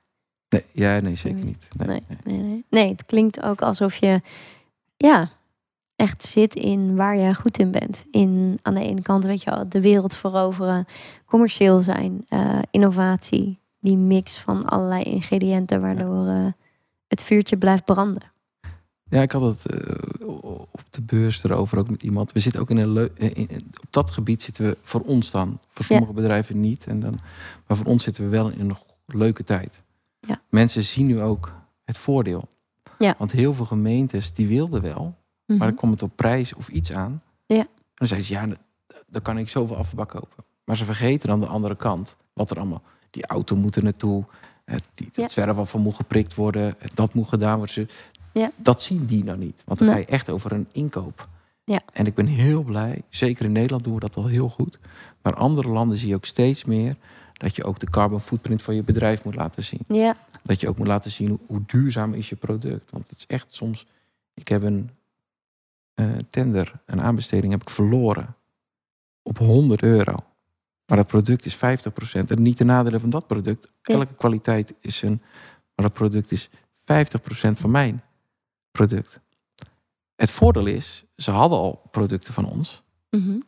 Nee, ja, nee zeker niet. Nee, Nee, nee. nee, nee. nee, het klinkt ook alsof je ja, echt zit in waar je goed in bent. In, aan de ene kant, weet je wel, de wereld veroveren, commercieel zijn, eh, innovatie. Die mix van allerlei ingrediënten waardoor eh, het vuurtje blijft branden. Ja, ik had het eh, op de beurs erover ook met iemand. We zitten ook in een leuk. Op dat gebied zitten we voor ons dan. Voor sommige bedrijven niet. En dan, maar voor ons zitten we wel in een leuke tijd. Ja. Mensen zien nu ook het voordeel. Ja. Want heel veel gemeentes die wilden wel, maar Mhm. dan komt het op prijs of iets aan. Ja. En dan zeggen ze, ja, dan- kan ik zoveel afvalbak kopen. Maar ze vergeten dan de andere kant. Wat er allemaal, die auto moet er naartoe. Het, die, Ja. het zwerfafval van moet geprikt worden. Dat moet gedaan worden. Ja. Dat zien die nou niet. Want dan Nee. ga je echt over een inkoop. Ja. En ik ben heel blij. Zeker in Nederland doen we dat al heel goed. Maar andere landen zie je ook steeds meer... dat je ook de carbon footprint van je bedrijf moet laten zien. Ja, Dat je ook moet laten zien hoe, hoe duurzaam is je product. Want het is echt soms... Ik heb een eh, tender, een aanbesteding heb ik verloren. Op 100 euro. Maar dat product is 50%. En niet de nadelen van dat product. Ja. Elke kwaliteit is een... Maar dat product is 50% van mijn product. Het voordeel is, ze hadden al producten van ons. mhm.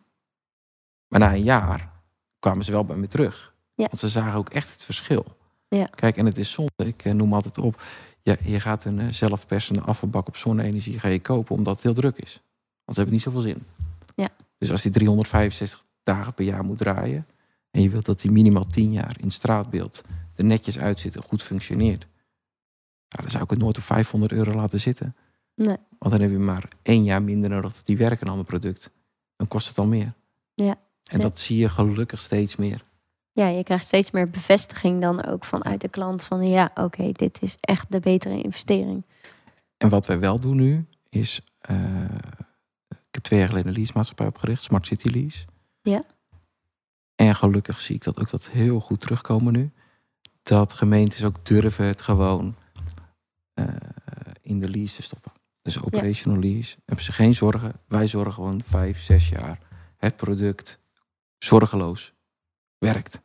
Maar na een jaar kwamen ze wel bij me terug. Ja. Want ze zagen ook echt het verschil. Ja. Kijk, en het is zonde. Ik eh, noem altijd op. Ja, je gaat een eh, zelfpersende afvalbak op zonne-energie ga je kopen omdat het heel druk is. Want ze hebben niet zoveel zin. Ja. Dus als die 365 dagen per jaar moet draaien. En je wilt dat die minimaal 10 jaar in straatbeeld er netjes uitzit en goed functioneert. Nou, dan zou ik het nooit op 500 euro laten zitten. Nee. Want dan heb je maar één jaar minder nodig dat die werken aan ander product. Dan kost het al meer. Ja. En dat zie je gelukkig steeds meer. ja, je krijgt steeds meer bevestiging dan ook vanuit de klant van ja, oké, dit is echt de betere investering. En wat wij wel doen nu is. eh, ik heb twee jaar geleden een leasemaatschappij opgericht, Smart City Lease. Ja. En gelukkig zie ik dat ook dat heel goed terugkomen nu. Dat gemeentes ook durven het gewoon eh, in de lease te stoppen. Dus operational lease. Hebben ze geen zorgen. Wij zorgen gewoon vijf, zes jaar. Het product zorgeloos werkt.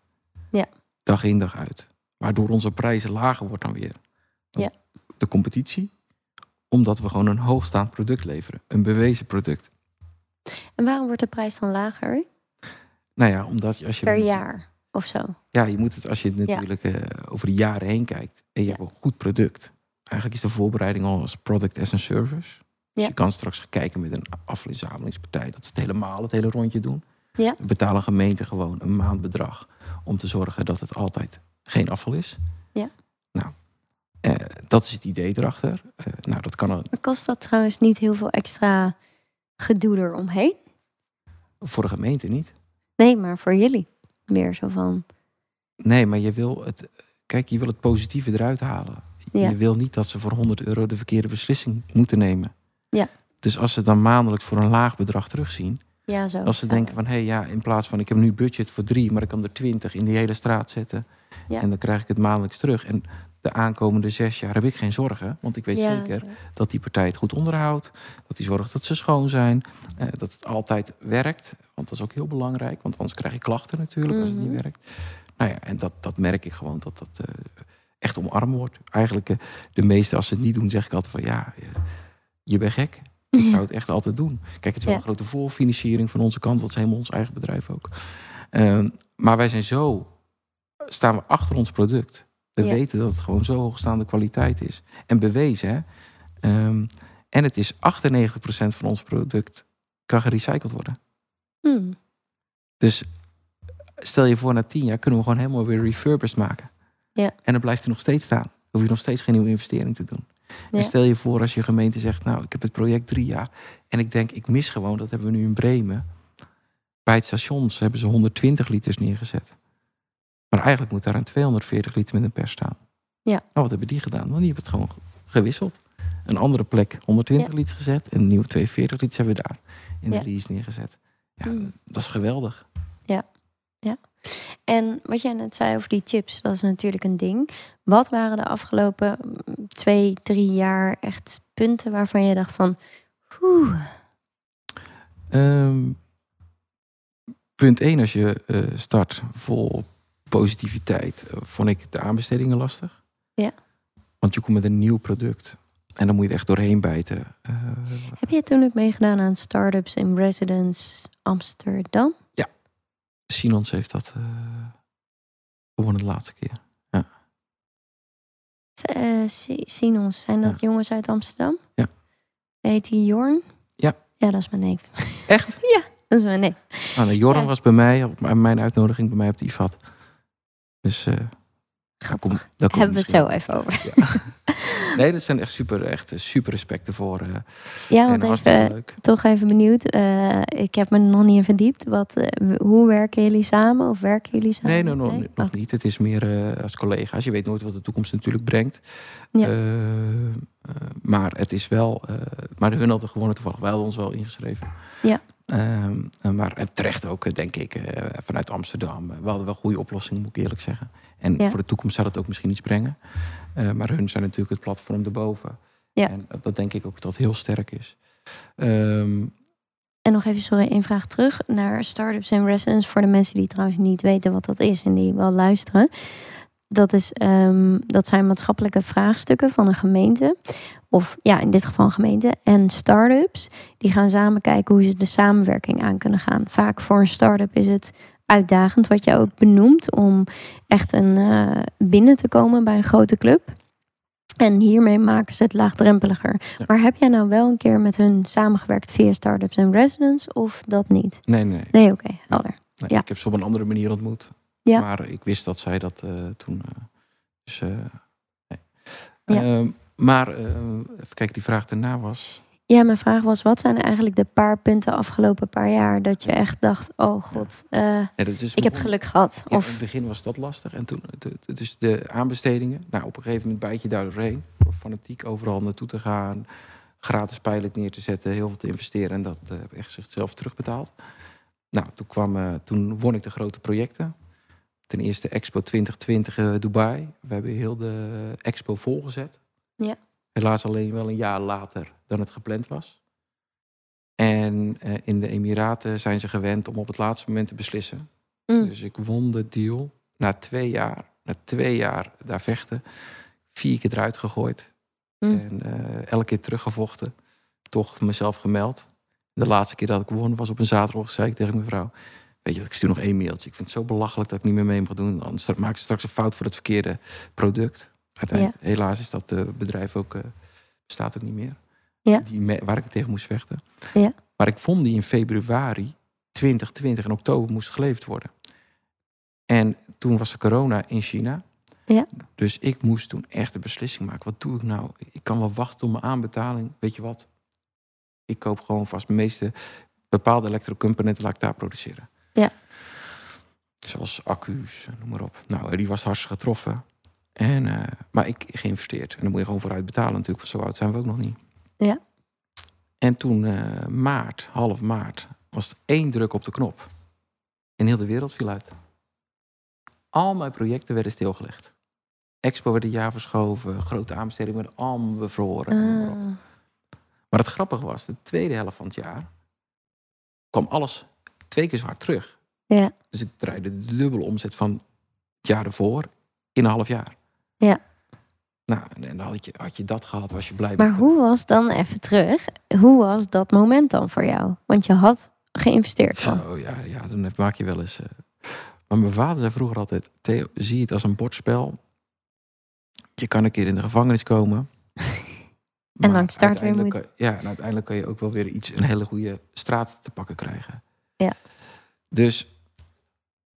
Ja. Dag in, dag uit. Waardoor onze prijzen lager wordt dan weer. Ja. De competitie. Omdat we gewoon een hoogstaand product leveren. Een bewezen product. En waarom wordt de prijs dan lager? Nou ja, omdat als je... Per moet- jaar of zo? Ja, je moet het als je het natuurlijk eh, over de jaren heen kijkt. En je hebt een goed product. Eigenlijk is de voorbereiding al als product as a service. Dus Ja. je kan straks gaan kijken met een afvalinzamelingspartij. Dat ze het helemaal, het hele rondje doen. Ja. Dan betalen gemeenten gewoon een maandbedrag. Om te zorgen dat het altijd geen afval is. Ja. Nou, eh, dat is het idee erachter. Eh, nou, dat kan een, Maar kost dat trouwens niet heel veel extra gedoe eromheen? voor de gemeente niet. Nee, maar voor jullie. Meer zo van, Nee, maar je wil het. Kijk, je wil het positieve eruit halen. Ja. Je wil niet dat ze voor 100 euro de verkeerde beslissing moeten nemen. Ja. Dus als ze dan maandelijks voor een laag bedrag terugzien. ja zo. Als ze denken van hé hey, ja, in plaats van ik heb nu budget voor drie, maar ik kan er 20 in die hele straat zetten. Ja. En dan krijg ik het maandelijks terug. En de aankomende zes jaar heb ik geen zorgen. Want ik weet Ja, zeker zo. dat die partij het goed onderhoudt. Dat die zorgt dat ze schoon zijn. eh, dat het altijd werkt. Want dat is ook heel belangrijk. Want anders krijg je klachten natuurlijk als het Mhm. niet werkt. Nou ja, en dat, dat merk ik gewoon dat dat eh, echt omarmd wordt. Eigenlijk eh, de meeste, als ze het niet doen, zeg ik altijd van ja, eh, je bent gek. Ik zou het echt altijd doen. Kijk, het is wel Ja. een grote voorfinanciering van onze kant. Dat is helemaal ons eigen bedrijf ook. Ehm, maar wij zijn zo, staan we achter ons product. We Ja. weten dat het gewoon zo hoogstaande kwaliteit is. En bewezen, hè. Ehm, en het is 98% van ons product kan gerecycled worden. Hmm. Dus stel je voor, na tien jaar kunnen we gewoon helemaal weer refurbished maken. Ja. En dan blijft hij nog steeds staan. Dan hoef je nog steeds geen nieuwe investering te doen. Ja. En stel je voor als je gemeente zegt, nou, ik heb het project drie jaar. En ik denk, ik mis gewoon, dat hebben we nu in Bremen. Bij het stations hebben ze 120 liters neergezet. Maar eigenlijk moet daar een 240 liter met een pers staan. Ja. Nou, wat hebben die gedaan? Want die hebben het gewoon gewisseld. Een andere plek 120 liter gezet. En een nieuwe 240 liters hebben we daar in Ja. de lease neergezet. Ja, Mm. dat is geweldig. En wat jij net zei over die chips, dat is natuurlijk een ding. Wat waren de afgelopen mm, twee, drie jaar echt punten waarvan je dacht van... Oeh, Ehm, punt 1, als je eh, start vol positiviteit, eh, vond ik de aanbestedingen lastig. Ja. Want je komt met een nieuw product en dan moet je er echt doorheen bijten. Eh, heb je toen ook meegedaan aan startups in Residence Amsterdam? Sinons heeft dat uh, gewonnen de laatste keer. Uh, Sinons, zijn dat Ja. jongens uit Amsterdam? Ja. Heet die Jorn? Ja. Ja, dat is mijn neef. Echt? ja, dat is mijn neef. Nou, nou, Joran Ja. was bij mij, op mijn uitnodiging bij mij op de IFAT. Dus eh daar komt, daar Hebben we het zo even over. Ja. nee, dat zijn echt super, echt super respect ervoor. eh, Ja, want even, leuk. toch even benieuwd. eh, ik heb me nog niet in verdiept. Wat, eh, hoe werken jullie samen? Of werken jullie samen? Nee, no, no, Nee? nog niet. Het is meer eh, als collega's. Je weet nooit wat de toekomst natuurlijk brengt. Ja. Eh, eh, maar het is wel... eh, maar hun hadden gewoon toevallig. Hadden ons wel ingeschreven. Ja. Ehm, eh, maar terecht ook, eh, denk ik, eh, vanuit Amsterdam. We hadden wel goede oplossingen, moet ik eerlijk zeggen. En Ja. voor de toekomst zou het ook misschien iets brengen. Eh, maar hun zijn natuurlijk het platform erboven. Ja. En dat- denk ik ook dat heel sterk is. Ehm, En nog even, sorry, één vraag terug naar Startups in Residence. Voor de mensen die trouwens niet weten wat dat is en die wel luisteren. Dat, is, ehm, dat zijn maatschappelijke vraagstukken van een gemeente. Of ja, in dit geval een gemeente. En startups, die gaan samen kijken hoe ze de samenwerking aan kunnen gaan. Vaak voor een start-up is het uitdagend, wat je ook benoemt, om echt een, eh, binnen te komen bij een grote club. En hiermee maken ze het laagdrempeliger. Ja. Maar heb jij nou wel een keer met hun samengewerkt via Startups en Residence of dat niet? nee, nee. Nee, oké, helder. Nee, Ja. Ik heb ze op een andere manier ontmoet. Ja. Maar ik wist dat zij dat eh, toen. eh, dus, nee. Ja. Ehm, maar even kijken, die vraag daarna was. Ja, mijn vraag was, wat zijn eigenlijk de paar punten afgelopen paar jaar dat je echt dacht, oh god, eh, ik heb geluk gehad? Ja, Of in het begin was dat lastig. En toen, dus de aanbestedingen. Nou, op een gegeven moment bijt je daar doorheen. Door fanatiek overal naartoe te gaan. Gratis pilot neer te zetten. Heel veel te investeren. En dat heb echt zichzelf terugbetaald. Nou, toen, kwam, eh, toen won ik de grote projecten. Ten eerste Expo 2020 eh, Dubai. We hebben heel de expo volgezet. Ja. Helaas alleen wel een jaar later dan het gepland was. En eh, in de Emiraten zijn ze gewend om op het laatste moment te beslissen. Mm. Dus ik won de deal na twee jaar. Na twee jaar daar vechten. Vier keer eruit gegooid. Mm. En eh, elke keer teruggevochten. Toch mezelf gemeld. De laatste keer dat ik won was op een zaterdag. Zei ik tegen mijn vrouw. Weet je, ik stuur nog één mailtje. Ik vind het zo belachelijk dat ik niet meer mee mag doen. Anders maak ik straks een fout voor het verkeerde product. Uiteindelijk, helaas is dat eh, bedrijf ook, eh, bestaat ook niet meer. Ja. Die me- waar ik tegen moest vechten. Ja. Maar ik vond die in februari 2020 en oktober moest geleverd worden. En toen was de corona in China. Ja. Dus ik moest toen echt de beslissing maken. Wat doe ik nou? Ik kan wel wachten op mijn aanbetaling. Weet je wat? Ik koop gewoon vast de meeste bepaalde elektrocomponenten laat ik daar produceren. Ja. Zoals accu's, noem maar op. Nou, die was hartstikke getroffen. En, eh, maar ik geïnvesteerd. En dan moet je gewoon vooruit betalen natuurlijk. Want zo oud zijn we ook nog niet. Ja. En toen eh, maart, half maart, was er één druk op de knop. En heel de wereld viel uit. Al mijn projecten werden stilgelegd. Expo werd een jaar verschoven. Grote aanbestedingen werden allemaal bevroren. maar. Ah, Maar het grappige was, de tweede helft van het jaar kwam alles twee keer zwaar terug. Ja. Dus ik draaide de dubbele omzet van het jaar ervoor in een half jaar. Ja. Nou, en en dan had je, had je dat gehad, was je blij maar hoe was dan even terug? Hoe was dat moment dan voor jou? Want je had geïnvesteerd. Zo, ja, ja, dan maak je wel eens... eh. Maar mijn vader zei vroeger altijd, Theo, zie het als een bordspel. Je kan een keer in de gevangenis komen. maar langs start weer kan- Ja, en uiteindelijk kan je ook wel weer iets, een hele goede straat te pakken krijgen. Ja. Dus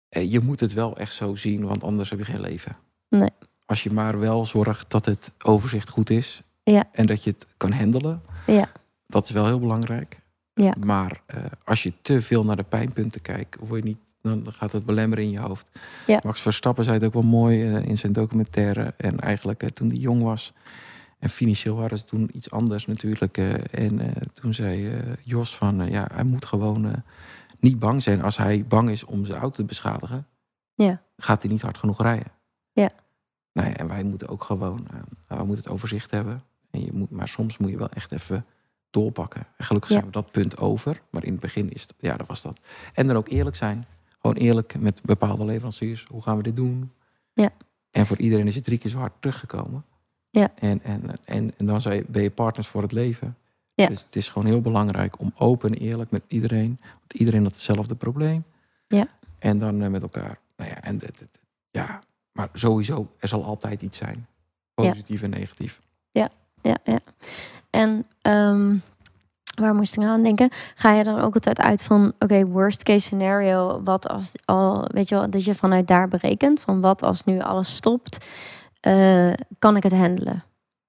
eh, je moet het wel echt zo zien, want anders heb je geen leven. Nee. Als je maar wel zorgt dat het overzicht goed is. Ja. En dat je het kan handelen. Ja. Dat is wel heel belangrijk. Ja. Maar eh, als je te veel naar de pijnpunten kijkt, word je niet, dan gaat het belemmeren in je hoofd. Ja. Max Verstappen zei het ook wel mooi eh, in zijn documentaire. En eigenlijk eh, toen hij jong was. En financieel waren ze toen iets anders natuurlijk. en toen zei Jos van, ja, hij moet gewoon niet bang zijn. Als hij bang is om zijn auto te beschadigen, Ja. gaat hij niet hard genoeg rijden. Ja. Nou ja, en wij moeten ook gewoon, eh, we moeten het overzicht hebben. En je moet, maar soms moet je wel echt even doorpakken. En gelukkig Ja. zijn we dat punt over. Maar in het begin is het, ja, dat was dat. En dan ook eerlijk zijn. Gewoon eerlijk met bepaalde leveranciers. Hoe gaan we dit doen? Ja. En voor iedereen is het drie keer zo hard teruggekomen. Ja. En, en, en, en dan ben je partners voor het leven. Ja. Dus het is gewoon heel belangrijk om open en eerlijk met iedereen. Want iedereen had hetzelfde probleem. Ja. En dan eh, met elkaar. Nou ja, en het- ja, maar sowieso, er zal altijd iets zijn. Ja. Positief en negatief. Ja, ja. En ehm, waar moest ik nou aan denken? Ga je dan ook altijd uit van, oké, worst case scenario, wat als al, weet je wel, dat je vanuit daar berekent, van wat als nu alles stopt, eh, kan ik het handelen?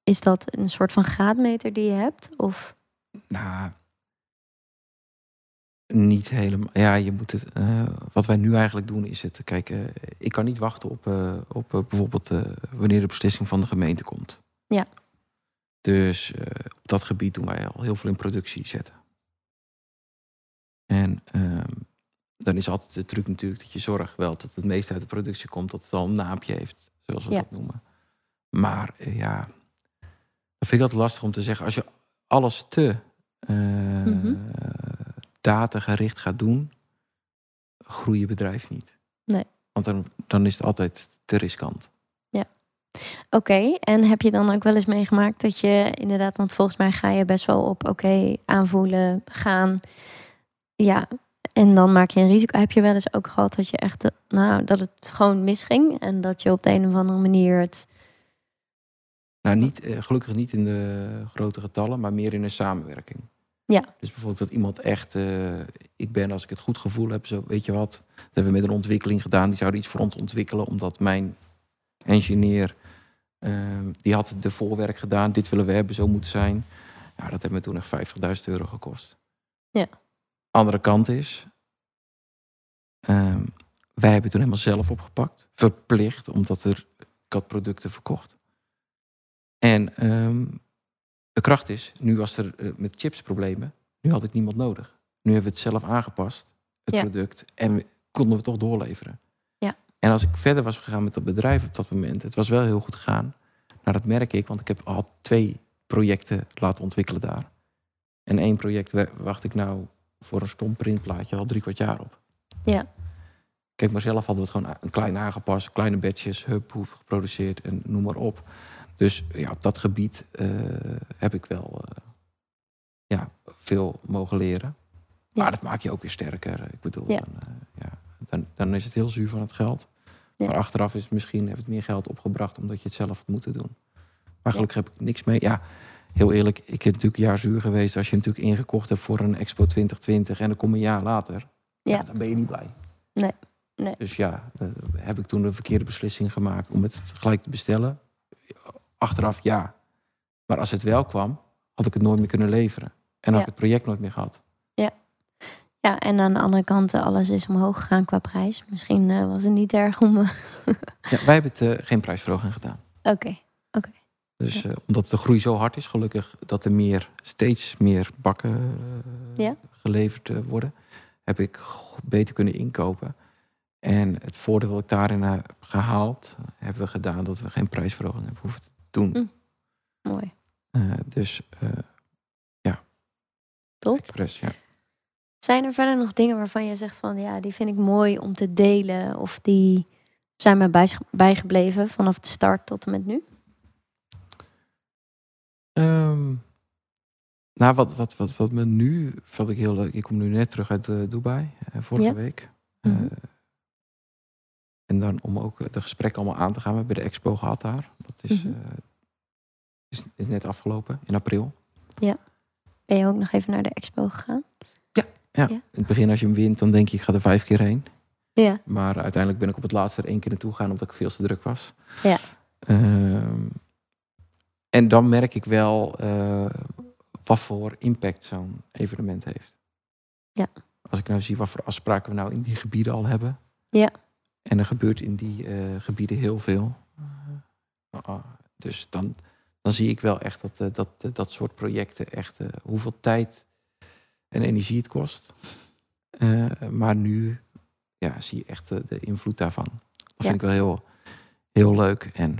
is dat een soort van gaatmeter die je hebt? Of Nou, niet helemaal. Ja, je moet het. eh, wat wij nu eigenlijk doen is het. Kijk, eh, ik kan niet wachten op, eh, op bijvoorbeeld wanneer de beslissing van de gemeente komt. Ja. Dus op dat gebied doen wij al heel veel in productie zetten. En ehm, dan is altijd de truc natuurlijk dat je zorgt wel dat het meeste uit de productie komt, dat het al een naampje heeft, zoals we Ja. dat noemen. Maar ja, dat vind ik altijd lastig om te zeggen. Als je alles te Mhm. Datagericht gaat doen, groeit je bedrijf niet. Nee. Want dan, dan is het altijd te riskant. Oké, en heb je dan ook wel eens meegemaakt dat je inderdaad, want volgens mij ga je best wel op oké, aanvoelen, gaan. Ja, en dan maak je een risico. Heb je wel eens ook gehad dat je echt, eh, nou, dat het gewoon misging en dat je op de een of andere manier het. Nou, niet, eh, gelukkig niet in de grote getallen, maar meer in een samenwerking. Ja. Dus bijvoorbeeld dat iemand echt, eh, ik ben als ik het goed gevoel heb, zo weet je wat, dat hebben we met een ontwikkeling gedaan. Die zouden iets voor ons ontwikkelen, omdat mijn engineer, eh, die had de voorwerk gedaan. Dit willen we hebben, zo moet het zijn. Ja, dat heeft me toen echt 50.000 euro gekost. Ja. Andere kant is, ehm, wij hebben toen helemaal zelf opgepakt. Verplicht, omdat er, ik had producten verkocht. En ehm, de kracht is, nu was er eh, met chips problemen. Nu had ik niemand nodig. Nu hebben we het zelf aangepast, het Ja. product. En we, konden we toch doorleveren. Ja. En als ik verder was gegaan met dat bedrijf op dat moment, het was wel heel goed gegaan. Nou, dat merk ik, want ik heb al twee projecten laten ontwikkelen daar. En één project wa- wacht ik nou voor een stom printplaatje al drie kwart jaar op. Ja. Kijk, maar zelf hadden we het gewoon een klein aangepast, kleine batches, hub, hoe geproduceerd en noem maar op. Dus ja, op dat gebied eh, heb ik wel eh, ja, veel mogen leren. Ja. Maar dat maakt je ook weer sterker. Ik bedoel, Ja. Dan, eh, ja, dan, dan is het heel zuur van het geld. Maar achteraf is het misschien heeft het meer geld opgebracht omdat je het zelf had moeten doen. Maar gelukkig heb ik niks mee. Ja, heel eerlijk, ik heb natuurlijk een jaar zuur geweest als je natuurlijk ingekocht hebt voor een Expo 2020 en dan kom je een jaar later. Ja. dan ben je niet blij. Nee, nee. Dus ja, heb ik toen de verkeerde beslissing gemaakt om het gelijk te bestellen. Achteraf ja. Maar als het wel kwam, had ik het nooit meer kunnen leveren. En had Ja. ik het project nooit meer gehad. Ja, en aan de andere kant, eh, alles is omhoog gegaan qua prijs. Misschien eh, was het niet erg om. eh, Ja, wij hebben het geen prijsverhoging gedaan. Oké, Dus eh, omdat de groei zo hard is, gelukkig dat er meer, steeds meer bakken Ja. geleverd worden, heb ik beter kunnen inkopen. En het voordeel wat ik daarin heb gehaald, hebben we gedaan dat we geen prijsverhoging hebben hoeven te doen. Hm. mooi. Eh, dus eh Top. expres, ja. Zijn er verder nog dingen waarvan je zegt van ja, die vind ik mooi om te delen? Of die zijn mij bij- bijgebleven vanaf de start tot en met nu? Ehm, nou, wat, wat, wat, wat me nu, wat ik heel leuk, ik kom nu net terug uit eh, Dubai, vorige Ja. week. Mhm. En dan om ook eh, de gesprekken allemaal aan te gaan. We hebben de expo gehad daar. Dat is, Mhm. eh, is, is net afgelopen, in april. Ben je ook nog even naar de expo gegaan? Ja, Ja. in het begin als je hem wint, dan denk je ik ga er vijf keer heen. Ja. Maar uiteindelijk ben ik op het laatste er één keer naartoe gegaan omdat ik veel te druk was. Ja. Ehm, en dan merk ik wel eh, wat voor impact zo'n evenement heeft. Ja. Als ik nou zie wat voor afspraken we nou in die gebieden al hebben. Ja. En er gebeurt in die eh, gebieden heel veel. Uh, uh, dus dan, dan zie ik wel echt dat, eh, dat, eh, dat soort projecten echt hoeveel tijd en energie het kost. Maar nu ja, zie je echt de, de invloed daarvan. Dat Ja. vind ik wel heel, heel leuk. En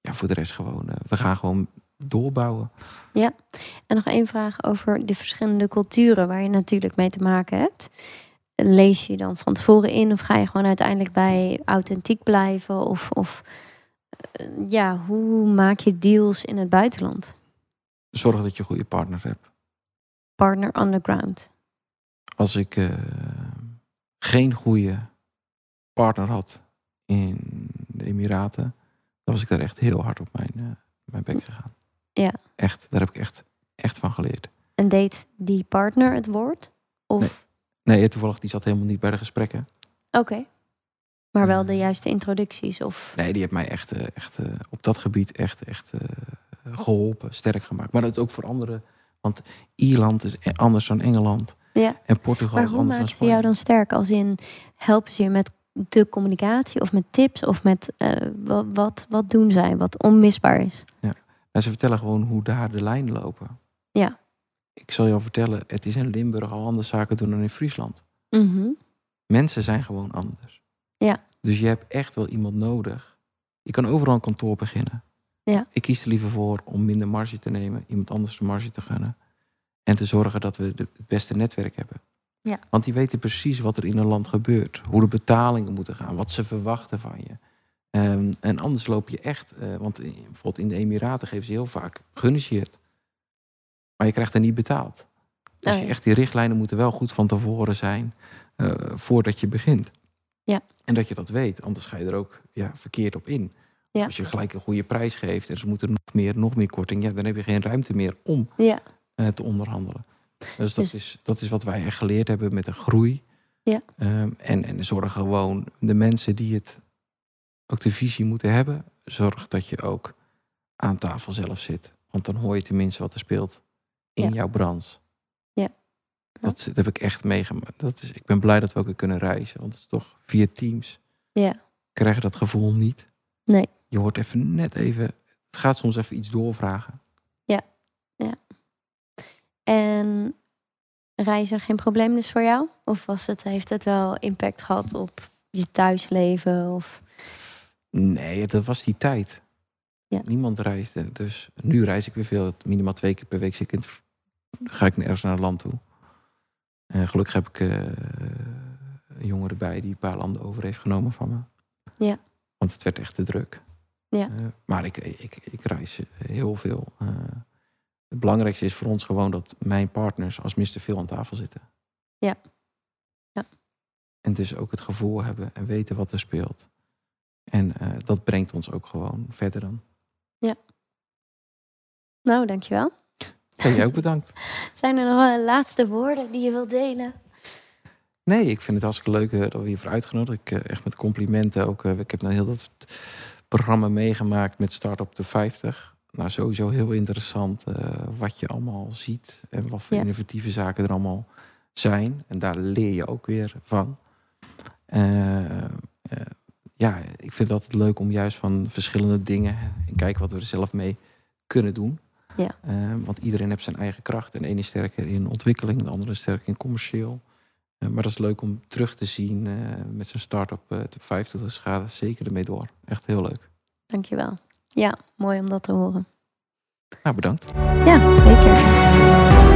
ja, voor de rest gewoon, we gaan gewoon doorbouwen. En nog één vraag over de verschillende culturen waar je natuurlijk mee te maken hebt. Lees je dan van tevoren in of ga je gewoon uiteindelijk bij authentiek blijven? Of, of eh, ja, hoe maak je deals in het buitenland? Zorg dat je een goede partner hebt. Partner underground. Als ik eh, geen goede partner had in de Emiraten, dan was ik daar echt heel hard op mijn, eh, mijn bek gegaan. Ja. Echt, daar heb ik echt, echt van geleerd. En deed die partner het woord? Of Nee, toevallig, die zat helemaal niet bij de gesprekken. oké. Maar wel de Mm. juiste introducties of Nee, die heeft mij echt, eh, echt eh, op dat gebied echt, echt eh, geholpen, sterk gemaakt. Maar dat ook voor anderen. Want Ierland is e- anders dan Engeland. Ja. En Portugal is anders dan maken ze jou Spanje. dan sterk? Als in, helpen ze je met de communicatie of met tips of met eh, wat, wat, wat doen zij wat onmisbaar is? En ze vertellen gewoon hoe daar de lijnen lopen. Ja. Ik zal jou vertellen, het is in Limburg al anders zaken doen dan in Friesland. Mhm. Mensen zijn gewoon anders. Ja. Dus je hebt echt wel iemand nodig. Je kan overal een kantoor beginnen. Ja. Ik kies er liever voor om minder marge te nemen, iemand anders de marge te gunnen. En te zorgen dat we de- het beste netwerk hebben. Ja. Want die weten precies wat er in een land gebeurt. Hoe de betalingen moeten gaan, wat ze verwachten van je. Ehm, en anders loop je echt, eh, want in- bijvoorbeeld in de Emiraten geven ze heel vaak gunnen ze het. Maar je krijgt er niet betaald. Dus Oh, je echt, die richtlijnen moeten wel goed van tevoren zijn eh, voordat je begint. Ja. En dat je dat weet, anders ga je er ook ja, verkeerd op in. Ja. Als je gelijk een goede prijs geeft en ze moeten nog meer, nog meer korting, ja, dan heb je geen ruimte meer om Ja, eh, te onderhandelen. Dus dat, Dus- is, dat is wat wij echt geleerd hebben met de groei. Ja. Ehm, en, en zorg gewoon de mensen die het ook de visie moeten hebben, zorg dat je ook aan tafel zelf zit. Want dan hoor je tenminste wat er speelt in Ja. jouw branche. Ja. Dat, dat heb ik echt meegemaakt. Dat is, ik ben blij dat we ook weer kunnen reizen. Want het is toch via teams. Ja. Krijg je dat gevoel niet. Nee. Je hoort even net even. Het gaat soms even iets doorvragen. En reizen geen probleem dus voor jou? Of was het, heeft het wel impact gehad op je thuisleven? Of... Nee, dat was die tijd. Ja. Niemand reisde. Dus nu reis ik weer veel. Minimaal twee keer per week zit ik in het- ga ik ergens naar het land toe. En gelukkig heb ik eh, een jongen erbij die een paar landen over heeft genomen van me. Ja. Want het werd echt te druk. Ja. Eh, maar ik, ik, ik reis heel veel. Eh, het belangrijkste is voor ons gewoon dat mijn partners als Mr. Veel aan tafel zitten. Ja. Ja. En dus ook het gevoel hebben en weten wat er speelt. En dat brengt ons ook gewoon verder dan. Nou, dankjewel. En jij ook bedankt. Zijn er nog wel laatste woorden die je wilt delen? Nee, ik vind het hartstikke leuk eh, dat we hiervoor uitgenodigd. Ik, eh, echt met complimenten ook. eh, ik heb nou heel dat programma meegemaakt met Startup de 50. Nou, sowieso heel interessant wat je allemaal ziet. En wat voor Ja. innovatieve zaken er allemaal zijn. En daar leer je ook weer van. Ja, ik vind het altijd leuk om juist van verschillende dingen... en kijken wat we er zelf mee kunnen doen. Ja. Eh, want iedereen heeft zijn eigen kracht. En de ene is sterker in ontwikkeling, de andere is sterker in commercieel. Eh, maar dat is leuk om terug te zien eh, met zo'n start-up uh, op 50. Dus ga zeker ermee door. Echt heel leuk. Dankjewel. Ja, mooi om dat te horen. Nou, bedankt. Ja, zeker.